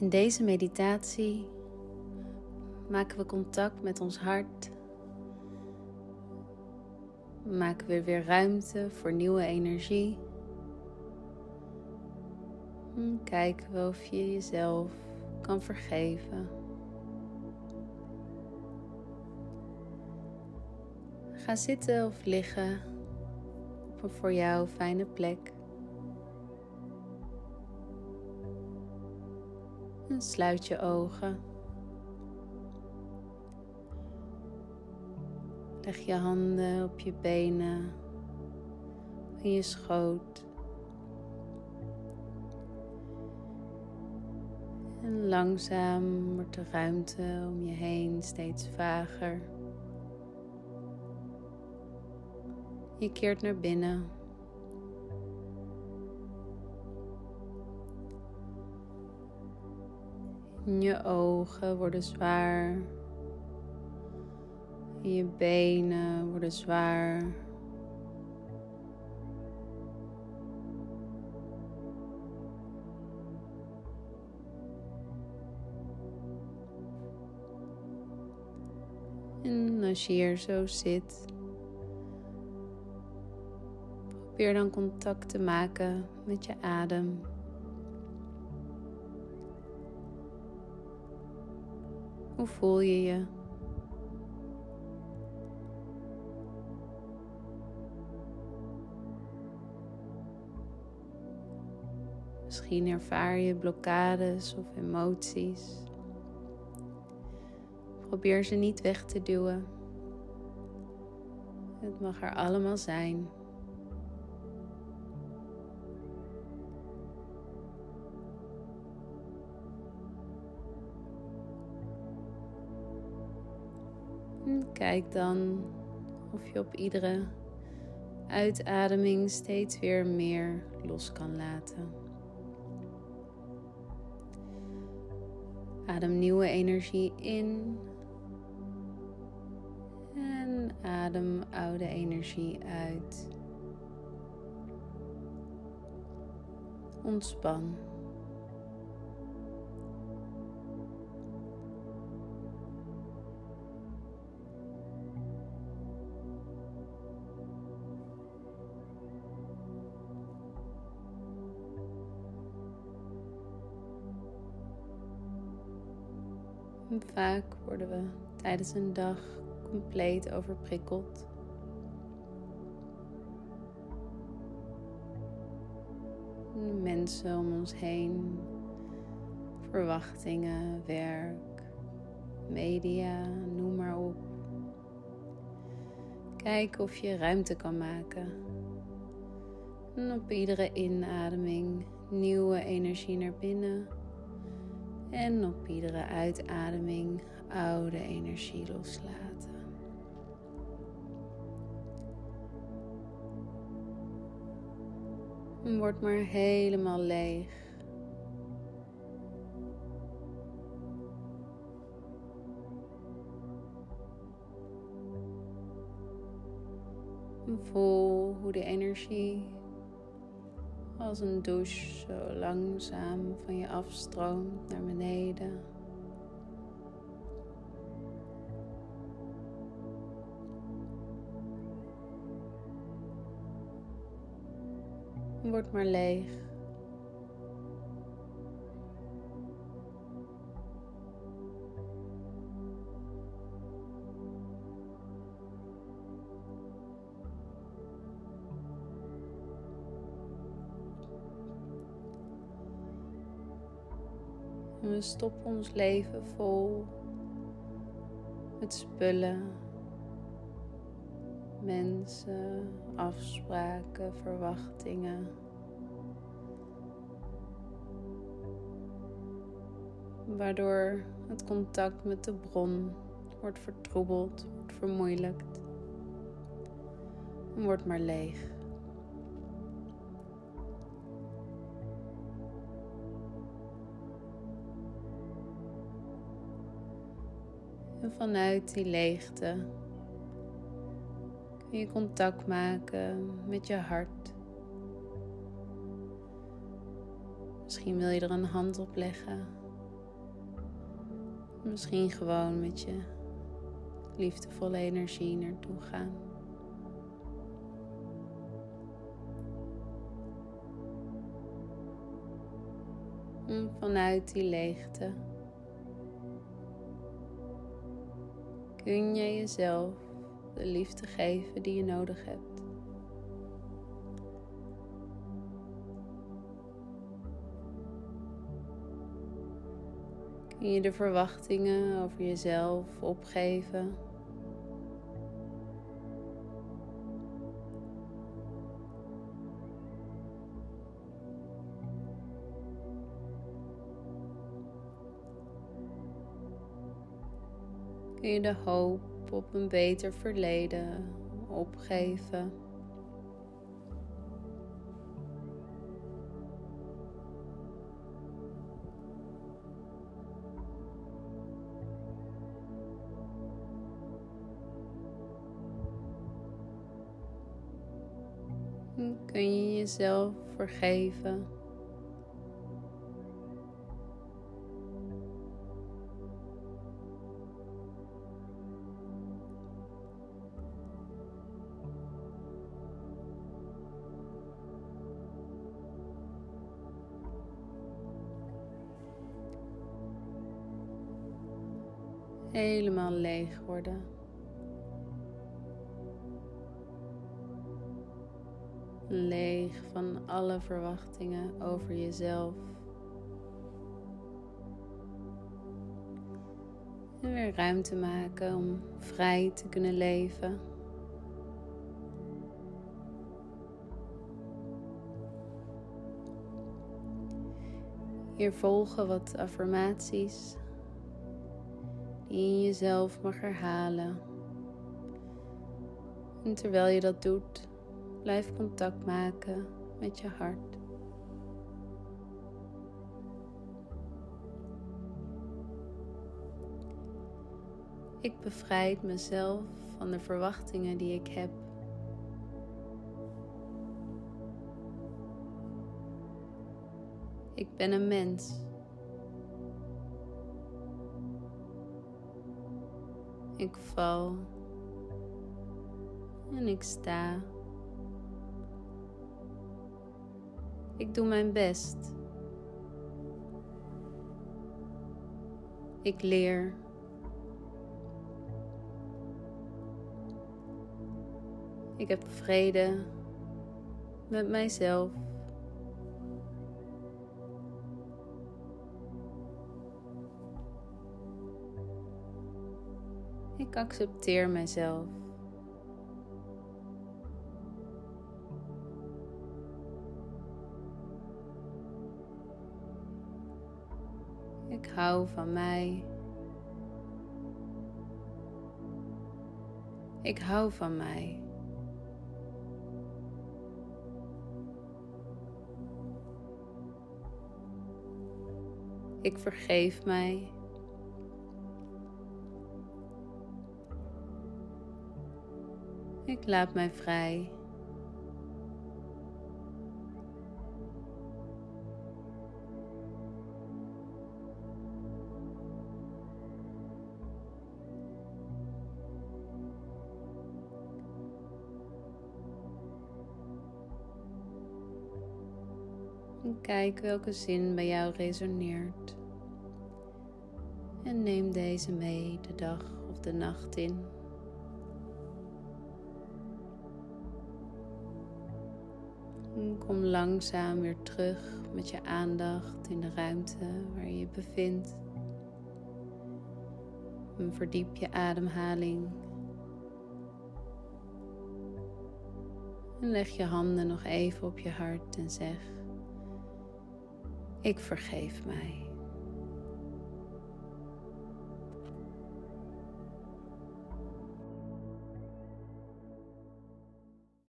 In deze meditatie maken we contact met ons hart. Maken we weer ruimte voor nieuwe energie. Kijken we of je jezelf kan vergeven. Ga zitten of liggen op een voor jou fijne plek. En sluit je ogen. Leg je handen op je benen, in je schoot. En langzaam wordt de ruimte om je heen steeds vager. Je keert naar binnen. Je ogen worden zwaar. Je benen worden zwaar. En als je hier zo zit, probeer dan contact te maken met je adem. Hoe voel je je? Misschien ervaar je blokkades of emoties. Probeer ze niet weg te duwen. Het mag er allemaal zijn. Kijk dan of je op iedere uitademing steeds weer meer los kan laten. Adem nieuwe energie in en adem oude energie uit. Ontspan. Vaak worden we tijdens een dag compleet overprikkeld. Mensen om ons heen, verwachtingen, werk, media, noem maar op. Kijk of je ruimte kan maken. En op iedere inademing nieuwe energie naar binnen en op iedere uitademing oude energie loslaten. En word maar helemaal leeg. voel hoe de energie als een douche zo langzaam van je afstroomt naar beneden. Word maar leeg. En we stoppen ons leven vol met spullen, mensen, afspraken, verwachtingen. Waardoor het contact met de bron wordt vertroebeld, wordt vermoeilijkt en wordt maar leeg. En vanuit die leegte kun je contact maken met je hart. Misschien wil je er een hand op leggen Misschien gewoon met je liefdevolle energie naartoe gaan. En vanuit die leegte kun je jezelf de liefde geven die je nodig hebt. Kun je de verwachtingen over jezelf opgeven? Kun je de hoop op een beter verleden opgeven? kun je jezelf vergeven. Helemaal leeg worden. leeg van alle verwachtingen over jezelf. En weer ruimte maken om vrij te kunnen leven. Hier volgen wat affirmaties je jezelf mag herhalen. En terwijl je dat doet, Blijf contact maken met je hart. Ik bevrijd mezelf van de verwachtingen die ik heb. Ik ben een mens. Ik val en ik sta. Ik doe mijn best. Ik leer. Ik heb vrede met mijzelf. Accepteer mijzelf. Ik hou van mij. Ik hou van mij. Ik vergeef mij. Laat mij vrij. kijk welke zin bij jou resoneert. En neem deze mee de dag of de nacht in. Kom langzaam weer terug met je aandacht in de ruimte waar je je bevindt. En verdiep je ademhaling. En leg je handen nog even op je hart en zeg: ik vergeef mij.